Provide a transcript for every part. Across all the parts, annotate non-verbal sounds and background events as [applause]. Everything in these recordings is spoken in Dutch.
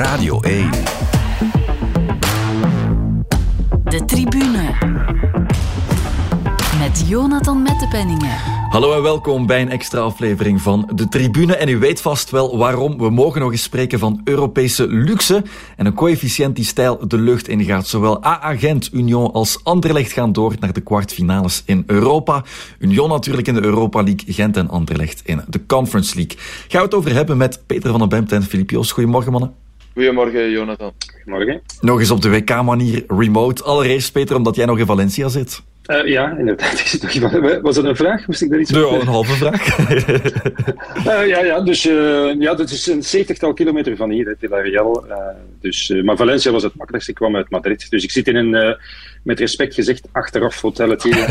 Radio 1. De tribune. Met Jonathan Mettepenningen. Hallo en welkom bij een extra aflevering van De Tribune. En u weet vast wel waarom. We mogen nog eens spreken van Europese luxe en een coëfficiënt die stijl de lucht ingaat. Zowel AA Gent, Union als Anderlecht gaan door naar de kwartfinales in Europa. Union natuurlijk in de Europa League, Gent en Anderlecht in de Conference League. Gaan we het over hebben met Peter van den Bemt en Filip Joos. Goedemorgen mannen. Goedemorgen Jonathan. Goedemorgen. Nog eens op de WK-manier remote. Allereerst Peter, omdat jij nog in Valencia zit. Uh, ja, inderdaad. [laughs] Was dat een vraag? Moest ik daar iets over Ja, een halve vraag. uh, [laughs] ja, ja, dus uh, ja, dat is een zeventigtal kilometer van hier, Villarreal. dus, maar Valencia was het makkelijkste. Ik kwam uit Madrid. Dus ik zit in een, met respect gezegd, achteraf hotelletje [laughs]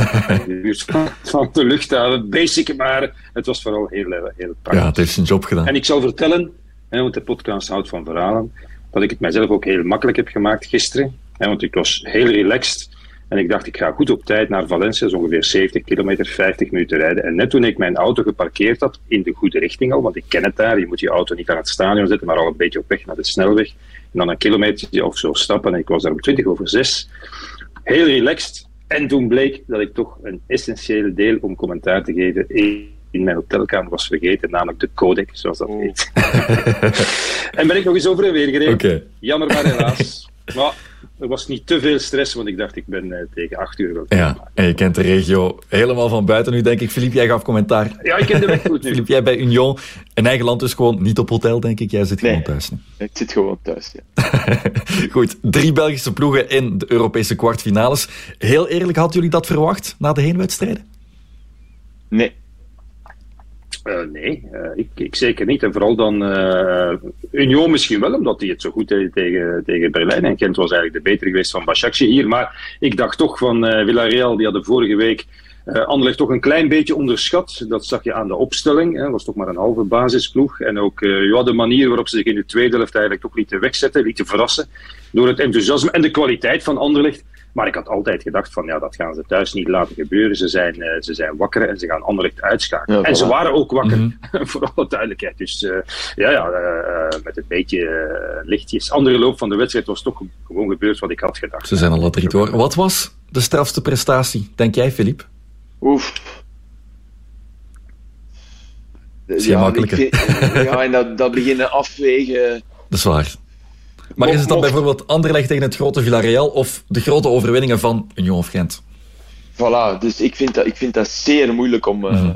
van de luchthaven. Basic, maar het was vooral heel, heel praktisch. Ja, het heeft zijn job gedaan. En ik zal vertellen, hè, want de podcast houdt van verhalen, dat ik het mijzelf ook heel makkelijk heb gemaakt gisteren. Hè, want ik was heel relaxed. En ik dacht, ik ga goed op tijd naar Valencia, is ongeveer 70 kilometer, 50 minuten rijden. En net toen ik mijn auto geparkeerd had, in de goede richting al, want ik ken het daar, je moet je auto niet aan het stadion zetten, maar al een beetje op weg naar de snelweg. En dan een kilometer of zo stappen. En ik was daar om 20 over 6. Heel relaxed. En toen bleek dat ik toch een essentieel deel om commentaar te geven in mijn hotelkamer was vergeten, namelijk de codec, zoals dat heet. [laughs] en ben ik nog eens over en weer gereden. Okay. Jammer maar helaas. [laughs] Maar er was niet te veel stress, want ik dacht ik ben uh, tegen acht uur. Ja, en je kent de regio helemaal van buiten nu, denk ik. Filip, jij gaf commentaar. Ja, ik ken de weg goed nu. [laughs] Filip, jij bij Union, een eigen land dus gewoon niet op hotel, denk ik. Jij zit nee, gewoon thuis. Ik zit gewoon thuis, ja. goed, drie Belgische ploegen in de Europese kwartfinales. Heel eerlijk, hadden jullie dat verwacht na de heenwedstrijden? Nee, uh, nee, uh, ik, ik, zeker niet. En vooral dan uh, Union misschien wel, omdat hij het zo goed deed tegen, tegen Berlijn. En Gent was eigenlijk de betere geweest van Başakşehir hier. Maar ik dacht toch van Villarreal, die hadden vorige week uh, Anderlecht toch een klein beetje onderschat. Dat zag je aan de opstelling. Het was toch maar een halve basisploeg. En ook uh, ja, de manier waarop ze zich in de tweede helft eigenlijk toch lieten wegzetten, lieten verrassen. Door het enthousiasme en de kwaliteit van Anderlecht. Maar ik had altijd gedacht van ja, dat gaan ze thuis niet laten gebeuren. Ze zijn, uh, ze zijn wakker en ze gaan Anderlecht uitschakelen. Ja, en ze waren ook wakker, mm -hmm. [laughs] voor alle duidelijkheid. Dus uh, ja, ja uh, met een beetje lichtjes. Andere loop van de wedstrijd was toch gewoon gebeurd wat ik had gedacht. Ze zijn al drie door. Wat was de strafste prestatie, denk jij, Filip? Oef. Ja, ja, en dat, dat beginnen afwegen. Dat is waar. Maar is het dan bijvoorbeeld Anderlecht tegen het grote Villarreal of de grote overwinningen van Union of Gent? Voilà, dus ik vind dat, ik vind dat zeer moeilijk om, mm -hmm. uh,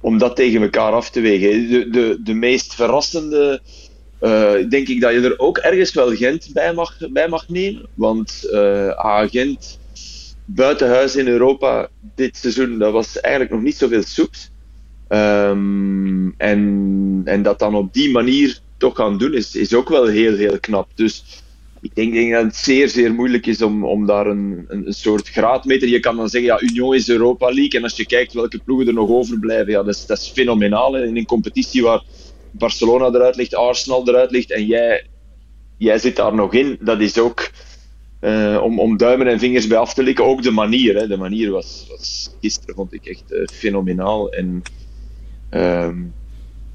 om dat tegen elkaar af te wegen. De, de, de meest verrassende, uh, denk ik dat je er ook ergens wel Gent bij mag, bij mag nemen. Want uh, ah, Gent buitenhuis in Europa dit seizoen, dat was eigenlijk nog niet zoveel soeps. Um, en, en dat dan op die manier toch gaan doen, is, is ook wel heel, heel knap. Dus ik denk, dat het zeer, zeer moeilijk is om, om daar een, een, soort graadmeter... Je kan dan zeggen, ja, Union is Europa League. En als je kijkt welke ploegen er nog overblijven, ja, dat is, dat is fenomenaal. In een competitie waar Barcelona eruit ligt, Arsenal eruit ligt en jij, jij zit daar nog in, dat is ook... Uh, om, om duimen en vingers bij af te likken. Ook de manier. Hè. De manier was, gisteren, vond ik echt uh, fenomenaal. En um,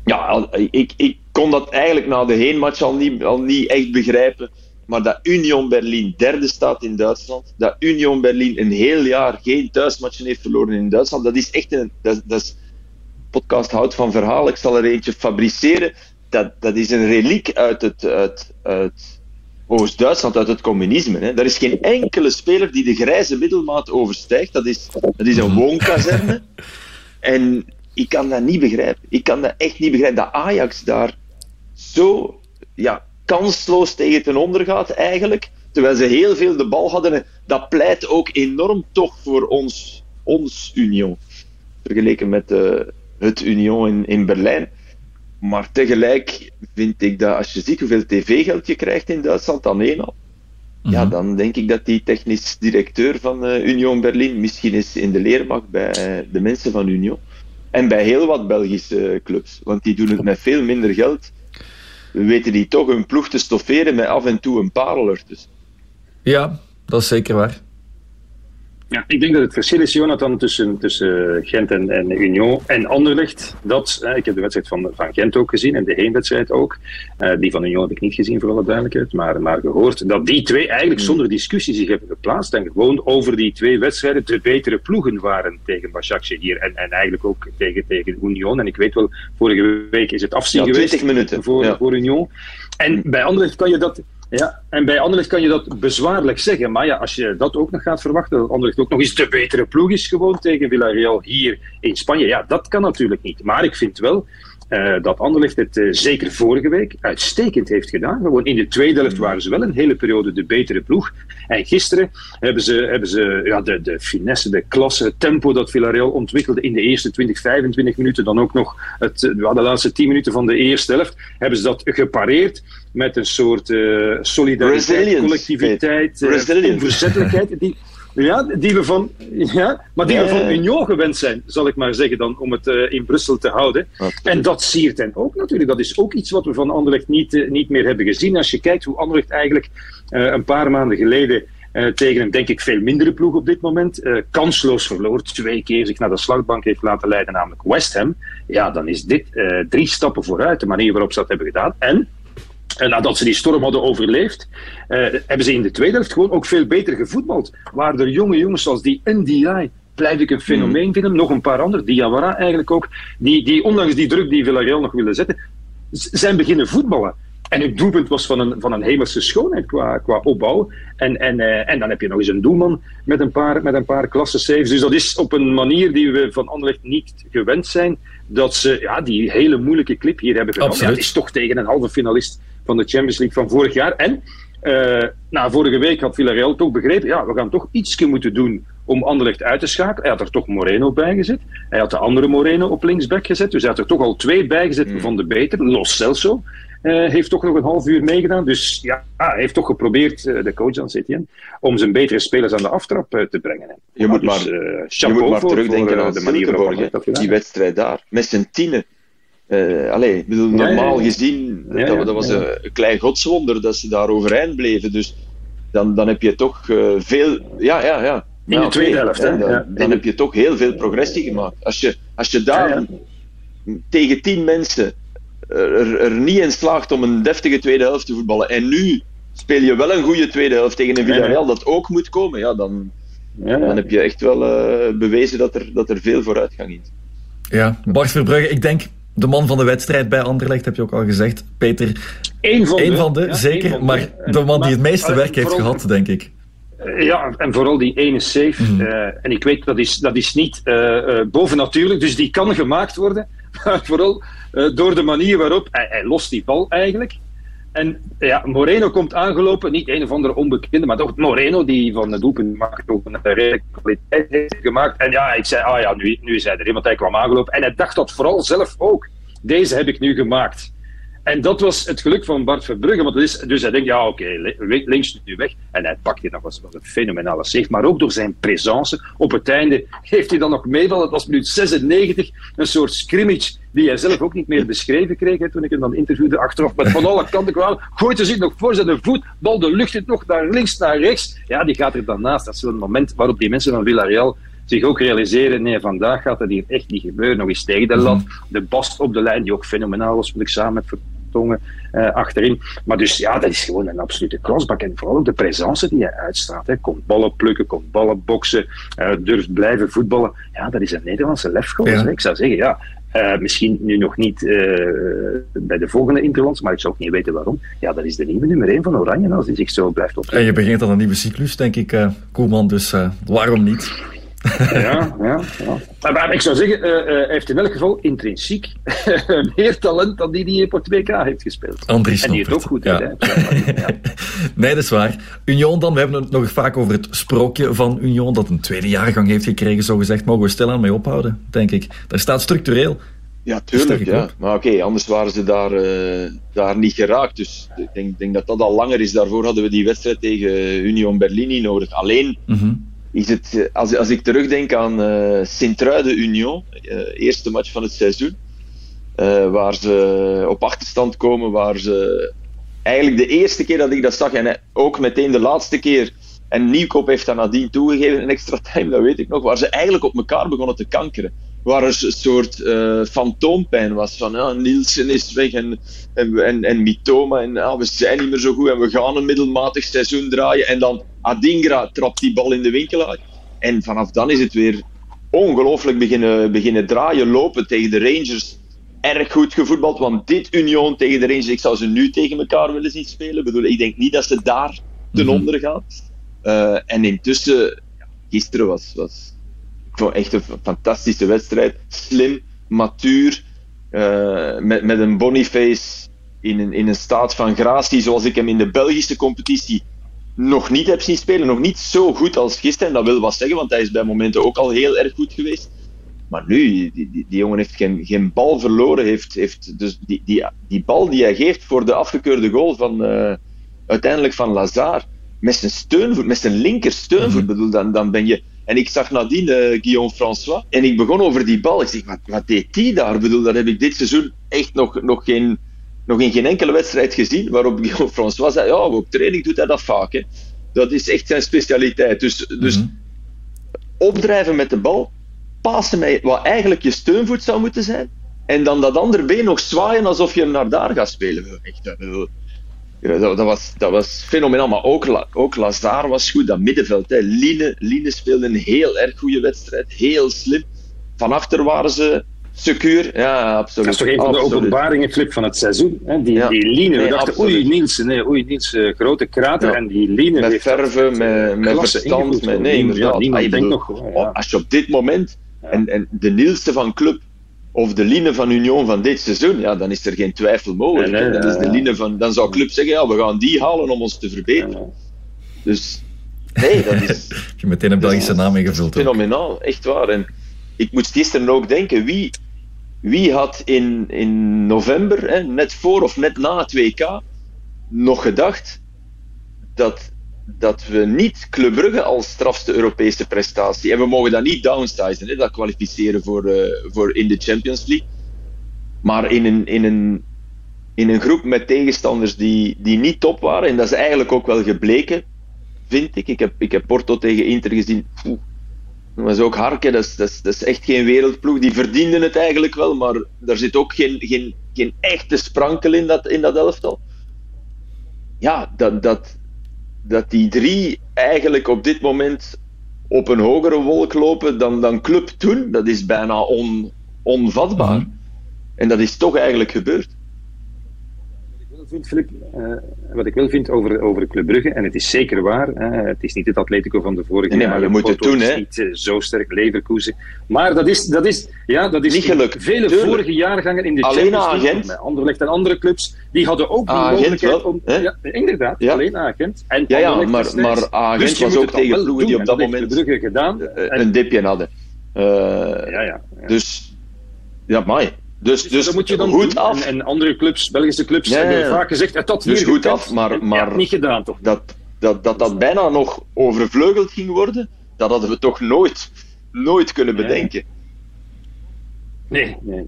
ja, ik, ik kon dat eigenlijk na de heenmatch al niet, al niet echt begrijpen. Maar dat Union Berlin derde staat in Duitsland. Dat Union Berlin een heel jaar geen thuismatchen heeft verloren in Duitsland. Dat is echt een. Dat, dat is, podcast houdt van verhaal. Ik zal er eentje fabriceren. Dat, dat is een reliek uit het. Uit, uit Oost-Duitsland, uit het communisme. Hè. Er is geen enkele speler die de grijze middelmaat overstijgt. Dat is, dat is een woonkazerne. En ik kan dat niet begrijpen. Ik kan dat echt niet begrijpen. Dat Ajax daar zo ja, kansloos tegen ten onder gaat, eigenlijk. Terwijl ze heel veel de bal hadden. Dat pleit ook enorm toch voor ons, ons Union. Vergeleken met uh, het Union in, in Berlijn. Maar tegelijk vind ik dat als je ziet hoeveel tv-geld je krijgt in Duitsland, dan één al. Ja, dan denk ik dat die technisch directeur van uh, Union Berlin misschien eens in de leer mag bij uh, de mensen van Union. En bij heel wat Belgische clubs. Want die doen het met veel minder geld. Weten die toch hun ploeg te stofferen met af en toe een parel ertussen. Ja, dat is zeker waar. Ja, ik denk dat het verschil is, Jonathan, tussen, tussen Gent en, en Union en Anderlecht. Dat, ik heb de wedstrijd van, van Gent ook gezien en de heenwedstrijd ook. Uh, die van Union heb ik niet gezien, voor alle duidelijkheid, maar, maar gehoord. Dat die twee eigenlijk hmm. zonder discussie zich hebben geplaatst en gewoon over die twee wedstrijden de betere ploegen waren tegen Başakşehir hier. En, en eigenlijk ook tegen, tegen Union. En ik weet wel, vorige week is het afzien ja, geweest minuten. Voor, ja. voor Union. En bij Anderlecht kan je dat ja, en bij Anderlecht kan je dat bezwaarlijk zeggen. Maar ja, als je dat ook nog gaat verwachten, dat Anderlecht ook nog eens de betere ploeg is gewoon tegen Villarreal hier in Spanje. Ja, dat kan natuurlijk niet. Maar ik vind wel uh, dat Anderlecht het uh, zeker vorige week uitstekend heeft gedaan. Gewoon in de tweede helft waren ze wel een hele periode de betere ploeg. En gisteren hebben ze, hebben ze ja, de, de finesse, de klasse, het tempo dat Villarreal ontwikkelde in de eerste 20, 25 minuten, dan ook nog het, de laatste 10 minuten van de eerste helft, hebben ze dat gepareerd met een soort uh, solidariteit, Resilience, collectiviteit, onverzettelijkheid. [laughs] Die, ja, die we van, ja, maar die ja, we van Union gewend zijn, zal ik maar zeggen, dan, om het uh, in Brussel te houden. En dat siert hen ook natuurlijk. Dat is ook iets wat we van Anderlecht niet, uh, niet meer hebben gezien. Als je kijkt hoe Anderlecht eigenlijk uh, een paar maanden geleden tegen een, denk ik, veel mindere ploeg op dit moment, kansloos verloor, twee keer zich naar de slagbank heeft laten leiden, namelijk West Ham. Ja, dan is dit drie stappen vooruit, de manier waarop ze dat hebben gedaan. En en nadat ze die storm hadden overleefd, uh, hebben ze in de tweede helft gewoon ook veel beter gevoetbald. Waar er jonge jongens zoals die NDI, blijf ik een fenomeen vinden, nog een paar anderen, Diawara eigenlijk ook, die, die ondanks die druk die Villarreal nog willen zetten, zijn beginnen voetballen. En het doelpunt was van een, van een hemelse schoonheid qua, qua opbouw. En, en, uh, en dan heb je nog eens een doelman met een paar, met een paar klasse saves. Dus dat is op een manier die we van Anderlecht niet gewend zijn. Dat ze ja, die hele moeilijke clip hier hebben genomen. Ja, het is toch tegen een halve finalist van de Champions League van vorig jaar. En uh, nou, vorige week had Villarreal toch begrepen, ja, we gaan toch iets moeten doen om Anderlecht uit te schakelen. Hij had er toch Moreno bij gezet. Hij had de andere Moreno op linksback gezet. Dus hij had er toch al twee bij gezet mm. van de beter. Los Celso uh, heeft toch nog een half uur meegedaan. Dus ja, hij heeft toch geprobeerd, uh, de coach aan Setien, om zijn betere spelers aan de aftrap uh, te brengen. Je moet maar, dus, je moet maar terugdenken aan de manier waarop die wedstrijd daar. Met zijn tienen. Allee, bedoel, normaal gezien, dat, dat, was een, klein godswonder dat ze daar overeind bleven. Dus dan, dan heb je toch veel. Ja, ja, ja. In de tweede helft, hè? Dan, dan heb je toch heel veel progressie gemaakt. Als je, als je daar tegen tien mensen er, er, niet in slaagt om een deftige tweede helft te voetballen. En nu speel je wel een goede tweede helft tegen een Villarreal dat ook moet komen. Ja, dan, dan heb je echt wel uh, bewezen dat er, dat er veel vooruitgang is. Ja, Bart Verbrugge, ik denk de man van de wedstrijd bij Anderlecht, heb je ook al gezegd. Peter, Eén van de, van de ja, zeker, van maar de man die het meeste werk heeft gehad, denk ik. Ja, en vooral die ene save. Mm. Uh, en ik weet, dat is, dat is niet uh, bovennatuurlijk, dus die kan gemaakt worden. [laughs] Maar vooral door de manier waarop hij, hij lost die bal eigenlijk. En ja, Moreno komt aangelopen, niet een of andere onbekende, maar toch Moreno, die van de doelpunt maakt ook een redelijke kwaliteit heeft gemaakt. En ja, ik zei, ah ja, nu, nu is hij er, want hij kwam aangelopen. En hij dacht dat vooral zelf ook. Deze heb ik nu gemaakt. En dat was het geluk van Bart Verbrugge. Want is, dus hij denkt, ja oké, okay, links nu weg. En hij pakt hier nog was, een fenomenale save. Maar ook door zijn presence. Op het einde heeft hij dan nog meevallen. Dat was minuut 96. Een soort scrimmage die hij zelf ook niet meer beschreven kreeg. Hè, toen ik hem dan interviewde achteraf. Met van alle kanten kwam. Gooit hij zich nog voor zijn voet. Bal de lucht in nog naar links, naar rechts. Ja, die gaat er dan naast. Dat is wel een moment waarop die mensen van Villarreal zich ook realiseren, nee, vandaag gaat het hier echt niet gebeuren. Nog eens tegen de lat. De bast op de lijn, die ook fenomenaal was, moet ik samen met Uh, achterin. Maar dus ja, dat is gewoon een absolute crossback. En vooral ook de presence die hij uitstraalt. Hij komt ballen plukken, komt ballen boksen, uh, durft blijven voetballen. Ja, dat is een Nederlandse lefgoal. Ja. Ik zou zeggen, ja, uh, misschien nu nog niet uh, bij de volgende Interlands, maar ik zou ook niet weten waarom. Ja, dat is de nieuwe nummer 1 van Oranje als die zich zo blijft opzetten. En je begint aan een nieuwe cyclus, denk ik, uh, Koeman, dus waarom niet? Ja, ja, ja. Maar ik zou zeggen, uh, uh, hij heeft in elk geval intrinsiek [laughs] meer talent dan die die op 2K heeft gespeeld. Andries en die het ook goed ja. ja. [laughs] nee, dat is waar. Union dan, we hebben het nog vaak over het sprookje van Union, dat een tweede jaargang heeft gekregen, zo gezegd. Mogen we stilaan mee ophouden, denk ik. Daar staat structureel. Ja, tuurlijk. Ja. Maar oké, okay, anders waren ze daar, uh, daar niet geraakt. Dus ik denk, denk, dat dat al langer is. Daarvoor hadden we die wedstrijd tegen Union Berlin niet nodig. Alleen... Mm -hmm is het, eh, als, als ik terugdenk aan uh, Sint-Truiden-Union, uh, eerste match van het seizoen, waar ze op achterstand komen, waar ze eigenlijk de eerste keer dat ik dat zag, en ook meteen de laatste keer En Nieuwkoop heeft dat nadien toegegeven in extra time, dat weet ik nog, waar ze eigenlijk op elkaar begonnen te kankeren. Waar er een soort fantoompijn was van ja, Nielsen is weg en, en, en, Mitoma en ja, we zijn niet meer zo goed en we gaan een middelmatig seizoen draaien. En dan Adingra trapt die bal in de winkelaar. En vanaf dan is het weer ongelooflijk beginnen, beginnen draaien, lopen tegen de Rangers. Erg goed gevoetbald, want dit Union tegen de Rangers, ik zou ze nu tegen elkaar willen zien spelen. Ik, bedoel, ik denk niet dat ze daar ten mhm. onder gaan. Uh, en intussen, gisteren was, was ik vond echt een fantastische wedstrijd. Slim, matuur, uh, met, met een Boniface in een, in een staat van gratie zoals ik hem in de Belgische competitie nog niet heb zien spelen. Nog niet zo goed als gisteren. En dat wil wat zeggen, want hij is bij momenten ook al heel erg goed geweest. Maar nu, die, die, die jongen heeft geen, geen bal verloren. Heeft, heeft dus die, die, die bal die hij geeft voor de afgekeurde goal van, uh, uiteindelijk van Lazare. Met zijn steunvoet, met zijn linker steunvoet, mm bedoel, dan, dan ben je. En ik zag nadien uh, Guillaume François en ik begon over die bal. Ik zeg, wat, wat deed die daar? Ik bedoel, dat heb ik dit seizoen echt nog, nog geen nog in geen enkele wedstrijd gezien waarop [laughs] Guillaume François zei, ja, op training doet hij dat vaak. Hè. Dat is echt zijn specialiteit. Dus, dus mhm. opdrijven met de bal, passen mij wat eigenlijk je steunvoet zou moeten zijn, en dan dat andere been nog zwaaien alsof je hem naar daar gaat spelen. Echt, dat, dat, was, dat was fenomenaal. Maar ook, ook Lazar was goed, dat middenveld. Hè. Line, Line speelde een heel erg goede wedstrijd, heel slim. Van achter waren ze Secuur, ja, absoluut. Dat is toch een van de openbaringen, Flip, van het seizoen. Hè? Die, die line, we dachten, oei Niels, nee, oei Niels, uh, grote krater. En die line Met verven, met, met verstand, met, nee, inderdaad. Ja, ah, denkt nog, ja. Als je op dit moment, en, en de Nielste van club, of de line van Union van dit seizoen, ja, dan is er geen twijfel mogelijk. Nee, nee, dan, is de line van, dan zou club zeggen, ja, we gaan die halen om ons te verbeteren. Dus, nee, dat is... [laughs] je meteen een Belgische naam ingevuld. Fenomenaal, echt waar. En ik moest gisteren ook denken, wie wie had in, in november, hè, net voor of net na het WK, nog gedacht dat, dat we niet Club Brugge als strafste Europese prestatie, en we mogen dat niet downsizen, hè, dat kwalificeren voor, uh, voor in de Champions League, maar in een, in een, in een groep met tegenstanders die, die niet top waren, en dat is eigenlijk ook wel gebleken, vind ik. Ik heb, ik heb Porto tegen Inter gezien. Was ook Harken, dat is, dat, is, dat is echt geen wereldploeg. Die verdienden het eigenlijk wel, maar daar zit ook geen, geen, geen echte sprankel in dat, in dat elftal. Ja, dat, dat, dat die drie eigenlijk op dit moment op een hogere wolk lopen dan, dan Club toen, dat is bijna on, onvatbaar. Mhm. En dat is toch eigenlijk gebeurd vind, Filip, uh, wat ik wel vind over, over Club Brugge, en het is zeker waar, het is niet het Atletico van de vorige nee, maar je moet het doen, hè? niet uh, zo sterk Leverkusen. Maar dat is, dat is, ja, dat is niet gelukt. Vele vorige jaargangen in de alleen Champions League, met Anderlecht en andere clubs, die hadden ook die mogelijkheid om... Ja, inderdaad, ja. alleen agent. En ja, ja maar, maar agent dus was ook tegen ploegen die op dat, dat moment Brugge gedaan, uh, een dipje hadden. ja, ja, ja. Dus, ja, mooi. Dus, dus, dus moet je dan goed af. En, andere clubs, Belgische clubs, ja, hebben vaak gezegd: het dat dus goed af, maar, maar niet gedaan toch? Dat, dat, dat dat bijna nog overvleugeld ging worden, dat hadden we toch nooit, nooit kunnen bedenken. Nee, nee,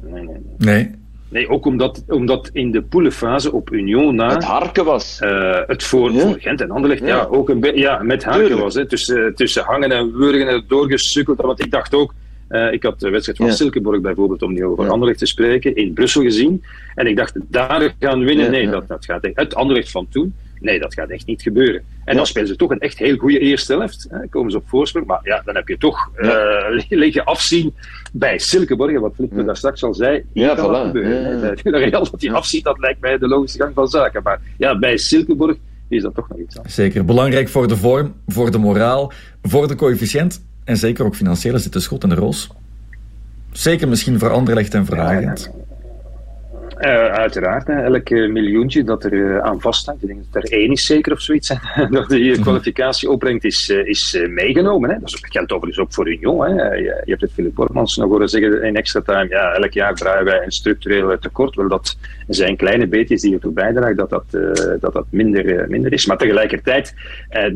nee. nee. nee. nee. ook omdat, omdat in de poelenfase op Union na... Het harken was. Uh, het voor, voor, Gent en Anderlecht, ja. ja, ook een ja, met harken was. Hè, tussen, tussen hangen en wurgen doorgesukkeld. Want ik dacht ook, uh, ik had de wedstrijd van ja. Silkeborg bijvoorbeeld, om niet over ja. Anderlecht te spreken, in Brussel gezien. En ik dacht, daar gaan winnen. Ja, nee, Dat, dat gaat echt. Het Anderlecht van toen, nee, dat gaat echt niet gebeuren. En dan spelen ze toch een echt heel goede eerste helft. Hè, komen ze op voorsprong. Maar ja, dan heb je toch uh, [laughs] liggen afzien bij Silkeborg. Wat Flip daar straks al zei, ja, kan voilà. gebeuren. Bij Villarreal [laughs] dat hij afziet, dat lijkt mij de logische gang van zaken. Maar ja, bij Silkeborg is dat toch nog iets anders. Zeker. Belangrijk voor de vorm, voor de moraal, voor de coëfficiënt. En zeker ook financieel zit de schot in de roos. Zeker misschien voor Anderlecht en voor Agent. Uh, uiteraard, hè. elk uh, miljoentje dat er uh, aan vasthangt, ik denk dat er één is zeker of zoiets, [laughs] dat die mhm. kwalificatie opbrengt, is, is meegenomen. Hè. Dat geldt overigens ook voor Union. Hè. Je, je hebt het Philip Bormans nog horen zeggen in extra time, ja, elk jaar draaien wij een structureel tekort. Wel, dat zijn kleine beetjes die ertoe bijdragen dat dat, dat, dat minder, minder is. Maar tegelijkertijd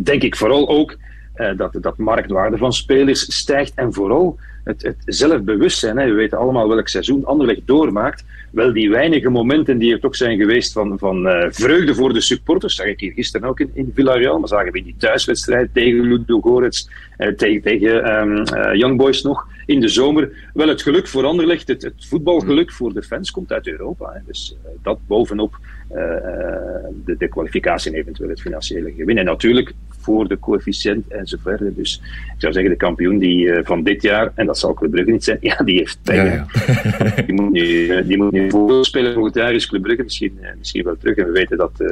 denk ik vooral ook uh, dat, dat marktwaarde van spelers stijgt en vooral het, het zelfbewustzijn. Hè. We weten allemaal welk seizoen Anderlecht doormaakt. Wel, die weinige momenten die er toch zijn geweest van, van uh, vreugde voor de supporters, zag ik hier gisteren ook in, Villarreal, maar zagen we die thuiswedstrijd tegen Ludo Gorets, uh, tegen, uh, Young Boys nog in de zomer. Wel, het geluk voor Anderlecht, het, het voetbalgeluk voor de fans komt uit Europa. Hè. Dus dat bovenop de, de kwalificatie en eventueel het financiële gewin. En natuurlijk voor de coëfficiënt enzovoort. Dus ik zou zeggen, de kampioen die, uh, van dit jaar, en dat zal Club Brugge niet zijn, [laughs] ja, die heeft pech. Ja, ja. [laughs] die, moet nu, die moet nu voor spelen volgend jaar is Club Brugge misschien, misschien wel terug. En we weten dat uh,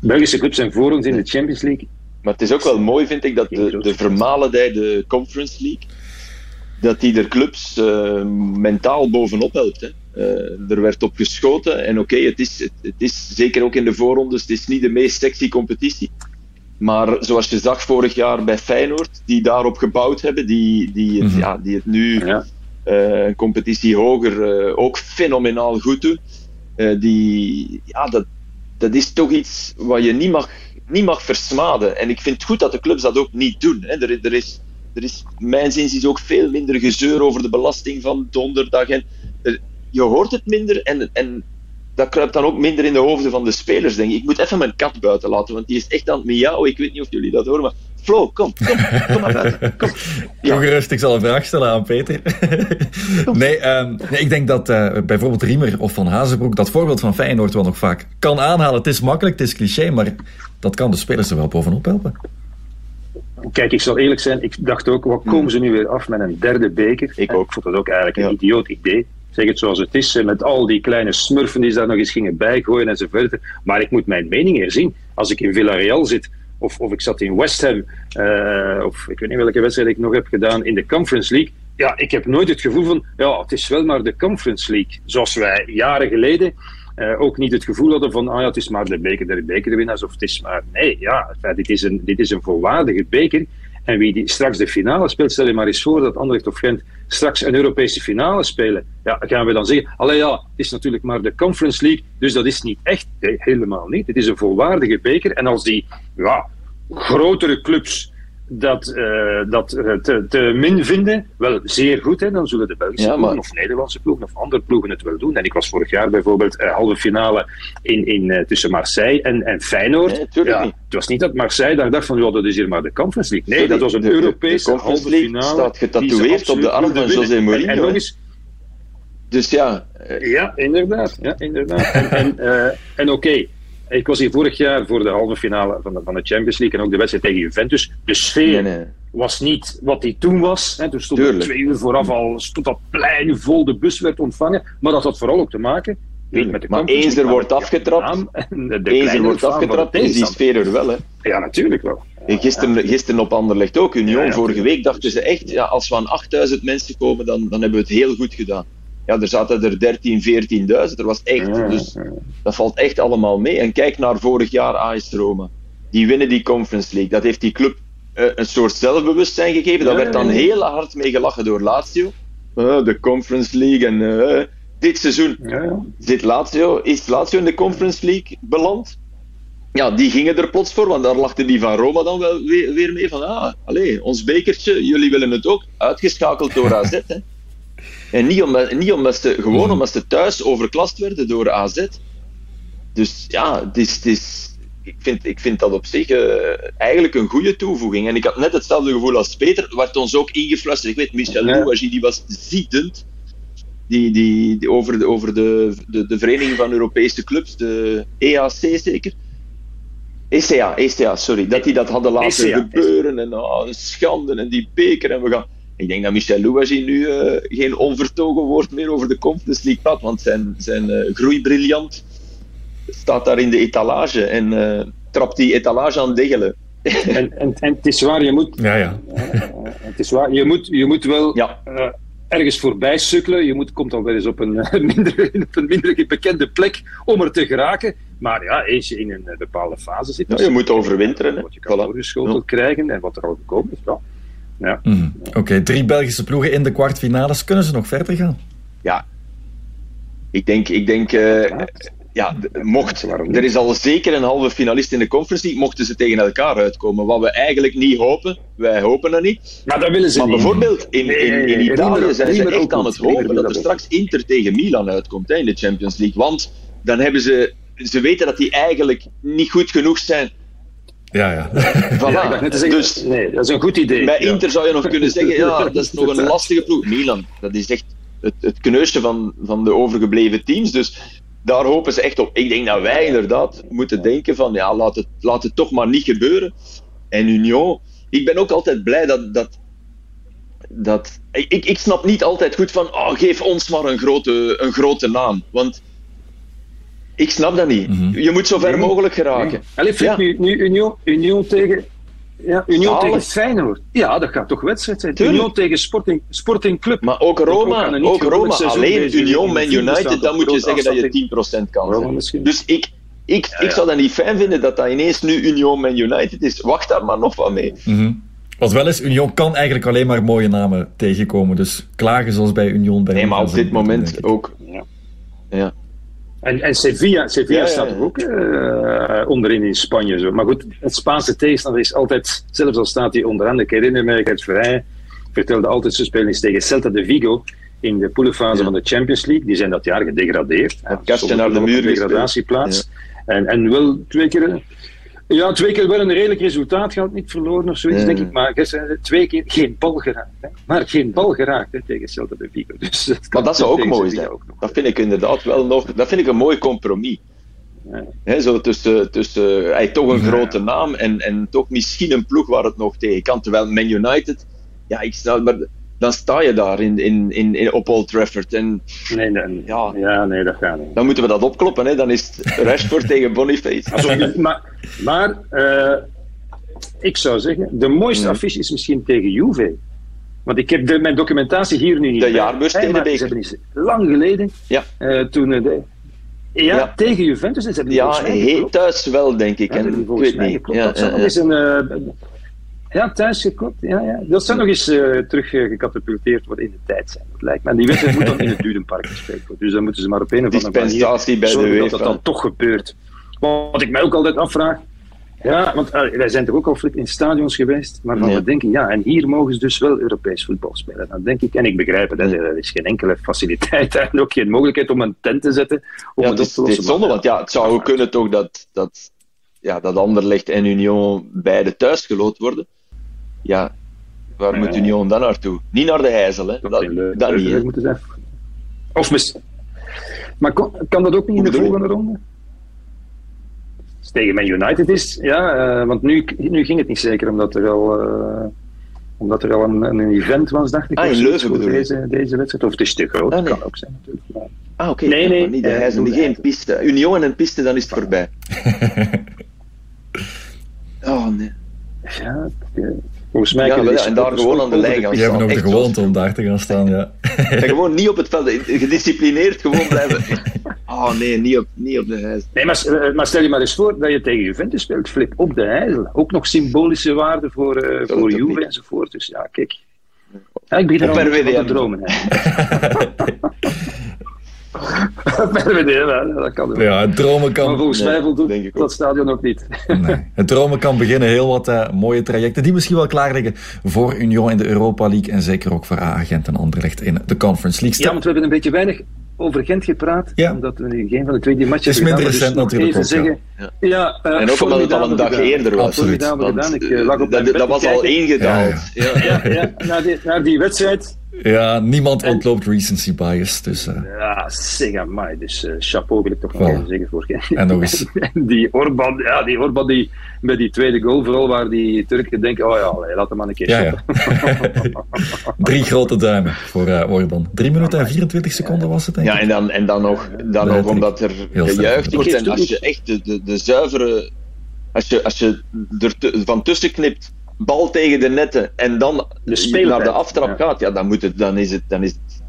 Belgische clubs zijn voor ons in de Champions League. Maar het is ook wel mooi, vind ik, dat de, de vermalendijde Conference League, dat die er clubs mentaal bovenop helpt. Hè. Uh, er werd op geschoten. En oké, okay, het, is, het, het, is zeker ook in de voorrondes, het is niet de meest sexy competitie. Maar zoals je zag vorig jaar bij Feyenoord, die daarop gebouwd hebben, die, die, het, mm -hmm. ja, die het nu ja. uh, een competitie hoger uh, ook fenomenaal goed doen. Uh, die, ja, dat, dat is toch iets wat je niet mag, niet mag versmaden. En ik vind het goed dat de clubs dat ook niet doen. Hè. Er, er, is, er is, mijn zin is ook veel minder gezeur over de belasting van donderdag. En, er, je hoort het minder en, en dat kruipt dan ook minder in de hoofden van de spelers, denk ik. Ik moet even mijn kat buiten laten, want die is echt aan het miauwen. Ik weet niet of jullie dat horen, maar Flo, kom, kom, kom maar buiten. Kom. Ja. Kom gerust, ik zal een vraag stellen aan Peter. nee, um, nee, ik denk dat uh, bijvoorbeeld Riemer of Van Hazenbroek dat voorbeeld van Feyenoord wel nog vaak kan aanhalen. Het is makkelijk, het is cliché, maar dat kan de spelers er wel bovenop helpen. Kijk, ik zal eerlijk zijn, ik dacht ook, wat komen ze nu weer af met een derde beker? Ik ook. Ik vond dat ook eigenlijk een ja. idioot idee zeg het zoals het is, met al die kleine smurfen die ze daar nog eens gingen bijgooien enzovoort. Maar ik moet mijn mening herzien. Als ik in Villarreal zit, of, of ik zat in West Ham, uh, of ik weet niet welke wedstrijd ik nog heb gedaan in de Conference League. Ja, ik heb nooit het gevoel van, ja, het is wel maar de Conference League. Zoals wij jaren geleden uh, ook niet het gevoel hadden van, ah ja, het is maar de beker der bekerwinnaars, of het is maar, nee, ja, dit is een, dit is een volwaardige beker. En wie die straks de finale speelt, stel je maar eens voor dat Anderlecht of Gent straks een Europese finale spelen. Ja, gaan we dan zeggen, allee ja, het is natuurlijk maar de Conference League, dus dat is niet echt. Nee, helemaal niet. Het is een volwaardige beker. En als die ja, grotere clubs dat, uh, dat te, te, min vinden, wel zeer goed. Hè, dan zullen de Belgische ja, ploegen of Nederlandse ploegen of andere ploegen het wel doen. En ik was vorig jaar bijvoorbeeld uh, halve finale in, in, uh, tussen Marseille en, en Feyenoord. Nee, ja, het was niet dat Marseille daar dacht van ja, dat is hier maar de Conference League. Nee, dat was een de, Europese de halve finale. staat getatoeëerd op de arm van José Mourinho. En, en nog eens, dus ja. Ja, inderdaad. Ja, inderdaad. en en, en oké. Okay. Ik was hier vorig jaar voor de halve finale van de, van de Champions League en ook de wedstrijd tegen Juventus. De sfeer nee, nee. was niet wat die toen was. Hè. Toen stond er twee uur vooraf al stond dat plein vol, de bus werd ontvangen. Maar dat had vooral ook te maken niet met de maar eens er wordt afgetrapt, eens er wordt afgetrapt, is die sfeer er wel. Hè. Ja, natuurlijk wel. Ja, gisteren, gisteren op Anderlecht ook, Union. Ja, vorige week dachten ze echt, ja, als we aan 8000 mensen komen, dan, dan hebben we het heel goed gedaan ja, er zaten er 13, 14.000. Er was echt, dus dat valt echt allemaal mee. En kijk naar vorig jaar AS Roma. Die winnen die Conference League. Dat heeft die club uh, een soort zelfbewustzijn gegeven. Daar werd dan heel hard mee gelachen door Lazio. Uh, de Conference League en uh, dit seizoen zit Lazio, is Lazio in de Conference League beland. Ja, die gingen er plots voor, want daar lachten die van Roma dan wel weer, weer mee van ah, allez, ons bekertje, jullie willen het ook. Uitgeschakeld door AZ. Hè. En niet omdat, niet omdat ze, gewoon mm. omdat ze thuis overklast werden door AZ. Dus ja, het is, het is, ik, vind, ik vind dat op zich uh, eigenlijk een goede toevoeging. En ik had net hetzelfde gevoel als Peter, werd ons ook ingefluisterd. Ik weet, Michel ja. Louagie, die was ziedend. Die, die, die, over, de, over de, de, de Vereniging van Europese Clubs, de EAC zeker. ECA, ECA, sorry. Dat die dat hadden laten ECA, gebeuren. En oh, schande en die beker. En we gaan ik denk dat Michel Louagie nu uh, geen onvertogen woord meer over de Conference League had, want zijn, zijn uh, groeibriljant staat daar in de etalage en uh, trapt die etalage aan degelen. en, en, en het is waar, je moet, ja, ja. het is waar, je moet, je moet wel ja. ergens voorbij sukkelen. Je moet, komt dan wel eens op [laughs] een, minder, op een minder bekende plek om er te geraken. Maar ja, eens je in een bepaalde fase zit, ja, je moet overwinteren. Wat je kan voilà. doorgeschoteld krijgen en wat er al gekomen is. Ja. Ja. Mm. Oké, okay, drie Belgische ploegen in de kwartfinales. Kunnen ze nog verder gaan? Ja. Ik denk, ik denk uh, ja, mocht, er is al zeker een halve finalist in de Conference League, mochten ze tegen elkaar uitkomen. Wat we eigenlijk niet hopen, wij hopen dat niet. Maar dat willen ze Maar niet. bijvoorbeeld in, in, Italië zijn ze echt aan het hopen dat er straks Inter tegen Milan uitkomt hè, in de Champions League. Want dan hebben ze, ze weten dat die eigenlijk niet goed genoeg zijn. Ja, ja. Voilà. Net zeggen, dus nee, dat is een goed idee. bij Ja. Inter zou je nog kunnen zeggen, ja, [laughs] dat is nog een lastige ploeg. Milan, dat is echt het, het kneusje van, van de overgebleven teams. Dus daar hopen ze echt op. Ik denk dat wij inderdaad moeten denken van, ja, laat het, laat het toch maar niet gebeuren. En Union, ik ben ook altijd blij dat... dat dat, ik, ik snap niet altijd goed van, oh, geef ons maar een grote, een grote naam. Want ik snap dat niet. Mhm. Je moet zo ver Nee. mogelijk geraken. Allee, Ja. nu, nu Union, Union tegen... Ja, Union Zalig. tegen Feyenoord. Ja, dat gaat toch wedstrijd zijn. Tuurlijk. Union tegen Sporting, Sporting Club. Maar ook Roma, ook Roma alleen. Union Man United, dan moet je zeggen dat je afstand 10% kan Roma zijn. misschien. Dus ik, ik, Ja, ik zou dat niet fijn vinden dat dat ineens nu Union Man United is. Wacht daar maar nog wat mee. Mhm. Wat wel is, Union kan eigenlijk alleen maar mooie namen tegenkomen. Dus klagen zoals bij Union bij Nee, maar op dit moment ook. Ja. Ja. En, en Sevilla, Sevilla Ja, staat ook eh, onderin in Spanje. Zo. Maar goed, het Spaanse tegenstander is altijd, zelfs al staat hij onderaan, ik herinner me, Gert Verheyen vertelde altijd, ze spelen eens tegen Celta de Vigo in de poelenfase van de Champions League. Die zijn dat jaar gedegradeerd. Het kastje naar de muur degradatieplaats. En, en wel twee keer... Ja, twee keer wel een redelijk resultaat gehad, niet verloren of zoiets, Ja. denk ik. Maar gisteren twee keer geen bal geraakt. Hè. Maar geen bal geraakt hè, tegen Celta de Vigo. [laughs] Dus dat Maar kan dat zou ook mooi zijn. ook. Dat vind ik inderdaad wel nog. Dat vind ik een mooi compromis. Ja. Hè, zo tussen, tussen hij toch een Ja. grote naam en, en toch misschien een ploeg waar het nog tegen kan. Terwijl Man United, ja, ik snap, maar dan sta je daar in, in, in, in, op Old Trafford. En Nee, nee, Ja. ja. nee, dat gaat niet. dan moeten we dat opkloppen. Hè. Dan is het Rashford [laughs] tegen Boniface. Also, maar maar eh, ik zou zeggen, de mooiste affiche is misschien tegen Juve. Want ik heb de, mijn documentatie hier nu niet. De jaarbeurs tegen de beker. Lang geleden, Ja. eh, toen eh, de, ja, Ja. tegen Juventus. En ze hebben Ja, thuis wel, denk ik. Ja, En, ik weet niet. Ja, dat ja. een... ja, thuis geklopt. Ja, ja. Dat zou nog eens eh, terug eh, gecatapulteerd worden in de tijd zijn. Dat lijkt me. En die wedstrijd moet dan in het Dudenpark gespeeld worden. Dus dan moeten ze maar op een of andere manier bij de dat dat dan toch gebeurt. Wat ik mij ook altijd afvraag. Ja, want eh, wij zijn toch ook al flink in stadions geweest, maar van Ja. we denken, ja, en hier mogen ze dus wel Europees voetbal spelen. Dan denk ik, en ik begrijp het, hè, er is geen enkele faciliteit [laughs] en ook geen mogelijkheid om een tent te zetten om Ja, het op is, te zonde, want ja, het zou ook kunnen toch dat, dat, ja, dat Anderlecht en Union beide thuis geloot worden. Ja, waar moet Union dan naartoe? Niet naar de Heizel, hè? Dat Dat, zou leuk- dat niet. hè. moeten zijn. Of misschien. Maar kon- kan dat ook niet in de volgende ronde? Als het tegen Man United is, ja, eh, want nu, nu ging het niet zeker omdat er al, eh, omdat er al een, een event was, dacht ik. Ah, in Leuven bedoel deze, deze wedstrijd. Of het is te groot, Ah, nee. kan ook zijn natuurlijk. Maar, Ah, oké. Nee, nee, de eh, doe geen piste. Union en een piste, dan is het voorbij. [laughs] Oh, nee. ja, volgens mij Ja, en daar gewoon aan de lijn gaan Die piste- hebben ook de gewoonte om daar te gaan staan, ja. [laughs] En gewoon niet op het veld, gedisciplineerd gewoon blijven. Oh [laughs] nee, niet op, niet op de Heizel. Nee, maar, eh, maar stel je maar eens voor dat je tegen Juventus speelt, flip op de Heijl. Ook nog symbolische waarde voor, eh, Dat voor Juve enzovoort. Dus ja, kijk. Ja, ik begin er al te dromen. [laughs] [laughs] ja, dat kan ook. Ja, het dromen Maar kan, volgens Nee, mij voldoet ook. dat stadion ook niet. nee. [laughs] het dromen kan beginnen. Heel wat eh, mooie trajecten die misschien wel klaar liggen voor Union in de Europa League. En zeker ook voor A-agent en Anderlecht in de Conference League. Ja, want we hebben een beetje weinig over Gent gepraat. Ja. Omdat we geen van de twee die matchen Het is hebben minder gedaan, maar recent dus natuurlijk Even ook, zeggen, ja. eh, En ook omdat het al een dag gedaan. eerder was. Absoluut. Formidabel Want, gedaan. Ik eh, lag op mijn dat, was al ingedaald. Ja, Ja, ja, naar, die, naar die wedstrijd. Ja, niemand En- ontloopt recency bias. Dus, eh, Ja, zeg amai. Dus eh, chapeau wil ik toch Voilà. even zeggen voor En nog eens. [laughs] En die Orban, ja, die Orban die, met die tweede goal, vooral waar die Turken denken, oh ja, allee, laat hem maar een keer ja, ja. [laughs] Drie grote duimen voor eh Orban. 3 minuten en 24 seconden was het, denk Ja, ik. en dan, en dan nog, dan nog omdat er gejuicht wordt. En als je echt de, de, de zuivere. Als je, als je er van tussen knipt, bal tegen de netten en dan De naar de aftrap ja. gaat, ja, dan, moet het, dan, is het, dan is het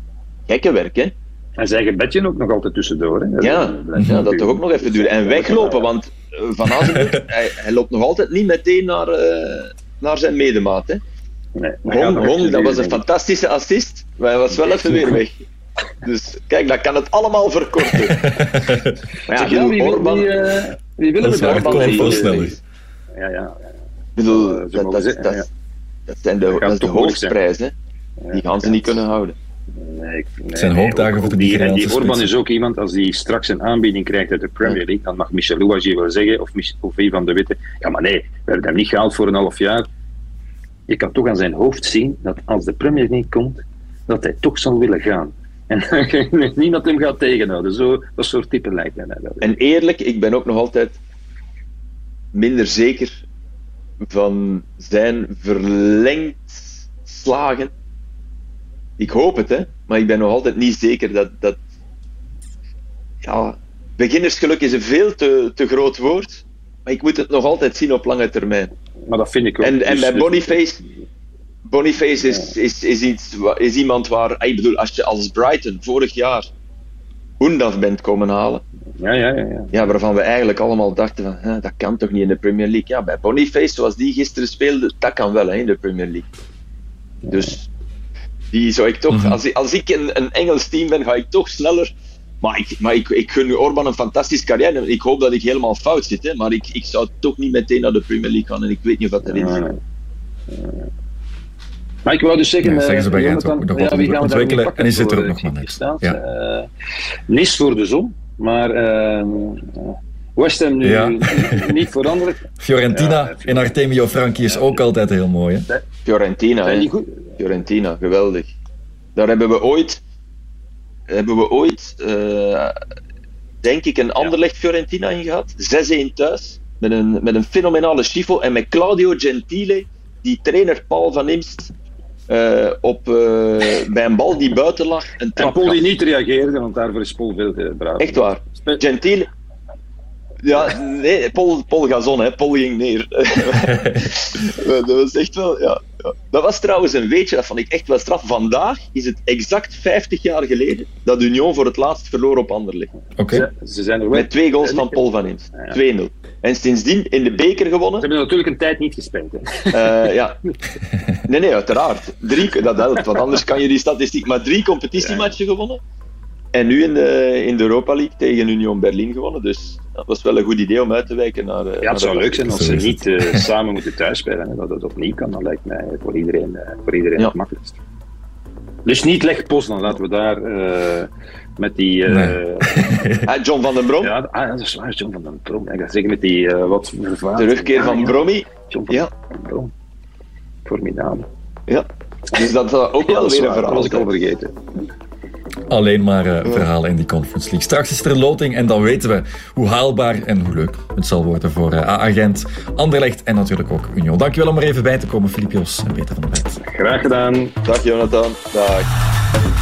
gekke werk. Hè? En zijn gebedje ook nog altijd tussendoor. Hè. Ja, Dat ja, dat toch ook nog even duren. En weglopen, want eh, Van Azenbroek, [laughs] hij, hij loopt nog altijd niet meteen naar, eh, naar zijn medemaat. Hè? Nee, Hong, Hong, dat was een fantastische assist, maar hij was wel even weer weg. Dus kijk, dat kan het allemaal verkorten. [laughs] maar ja, Ja, wie, wil, Orban, wie, eh, wie willen we daar? Orban die- sneller. Ja, ja. Bedoel, Zo dat, dat, mogen dat, ze- dat, ja. zijn de, dat de hè. Die gaan ze niet kunnen houden. Nee, ik- nee, zijn nee, hoogdagen ook- voor de die, en die Orban is ook iemand, als die straks een aanbieding krijgt uit de Premier League, dan mag Michel Louagie wel zeggen, of, of Ivan de Witte, ja maar nee, we hebben hem niet gehaald voor een half jaar. Je kan toch aan zijn hoofd zien dat als de Premier League komt, dat hij toch zal willen gaan. En [laughs] niet dat hem gaat tegenhouden. Zo, dat soort type lijkt mij wel. En eerlijk, ik ben ook nog altijd minder zeker van zijn verlengd slagen. Ik hoop het, hè, maar ik ben nog altijd niet zeker dat. dat ja, beginnersgeluk is een veel te, te groot woord, maar ik moet het nog altijd zien op lange termijn. Maar dat vind ik ook. En, en Dus- bij Boniface, Boniface is, is, is, iets, is iemand waar, ik bedoel, als je als Brighton vorig jaar Hoendaf bent komen halen, Ja, ja, ja. ja. ja, waarvan we eigenlijk allemaal dachten van, hè, dat kan toch niet in de Premier League. Ja, bij Boniface, zoals die gisteren speelde, dat kan wel hè, in de Premier League. Dus die zou ik toch, Mhm. als, ik, als ik een, een Engels team ben, ga ik toch sneller. Maar ik, maar ik, ik gun Orban een fantastische carrière. Ik hoop dat ik helemaal fout zit, hè, maar ik, ik zou toch niet meteen naar de Premier League gaan en ik weet niet of dat erin Ja, zit. Maar ik wou dus zeggen, Ja, eh, zeggen ze bij Jonathan, wat ja, wie gaan we ontwikkelen nu pakken en is het er ook nog eh, maar net. gestaat? Ja. Eh, Nis voor de zon, maar eh, West Ham nu Ja. [laughs] niet veranderd. Fiorentina Ja, en Artemio Franchi is ook altijd heel mooi. Hè? Fiorentina, hè. die goed? Fiorentina, geweldig. Daar hebben we ooit, hebben we ooit eh, denk ik, een Anderlecht Fiorentina in gehad. 6-1 thuis, met een, met een fenomenale Schifo en met Claudio Gentile, die trainer Paul van Imst, eh, op, eh, bij een bal die buiten lag, een En Paul die niet reageerde, want daarvoor is Paul veel te braaf. Echt waar. Gentile. Ja, nee, Paul, Paul Gazon, hè. Paul ging neer. [laughs] [laughs] dat was echt wel, ja, ja. Dat was trouwens een weetje, dat vond ik echt wel straf. Vandaag is het exact 50 jaar geleden dat Union voor het laatst verloor op Anderlecht. Oké. Ze, ze zijn er wel. Met twee goals van Paul van Imst. Ja. 2-0. En sindsdien in de beker Ze gewonnen. hebben natuurlijk een tijd niet gespeeld. Hè. Eh, ja. Nee, nee, uiteraard. Drie, dat helpt, want anders kan je die statistiek. Maar drie competitiematchen gewonnen. En nu in de, in de Europa League tegen Union Berlin gewonnen. Dus dat was wel een goed idee om uit te wijken naar. eh, Ja, naar het zou de leuk zijn als ze niet eh, [laughs] samen moeten thuisspelen. Hè. Dat het opnieuw kan, dat lijkt mij voor iedereen, eh, voor iedereen Ja. het makkelijkst. Dus niet leg post, dan laten we daar eh, met die... eh, Nee. [laughs] Ah, John van den Brom, ja, ah, dat is waar, John van den Brom. Ik ga zeggen met die wat vervaardigd. de terugkeer van Ah, ja, Brommy. John van Ja. den Brom. Formidabel. Ja. Dus dat zou ook Ja, wel dat weer een dat verhaal was ik al vergeten. Alleen maar eh, verhalen in die Conference League. Straks is er loting en dan weten we hoe haalbaar en hoe leuk het zal worden voor eh A-agent, Anderlecht en natuurlijk ook Union. Dankjewel om er even bij te komen, Filip Jos en Peter van der Bent. Graag gedaan. Dag Jonathan. Dag.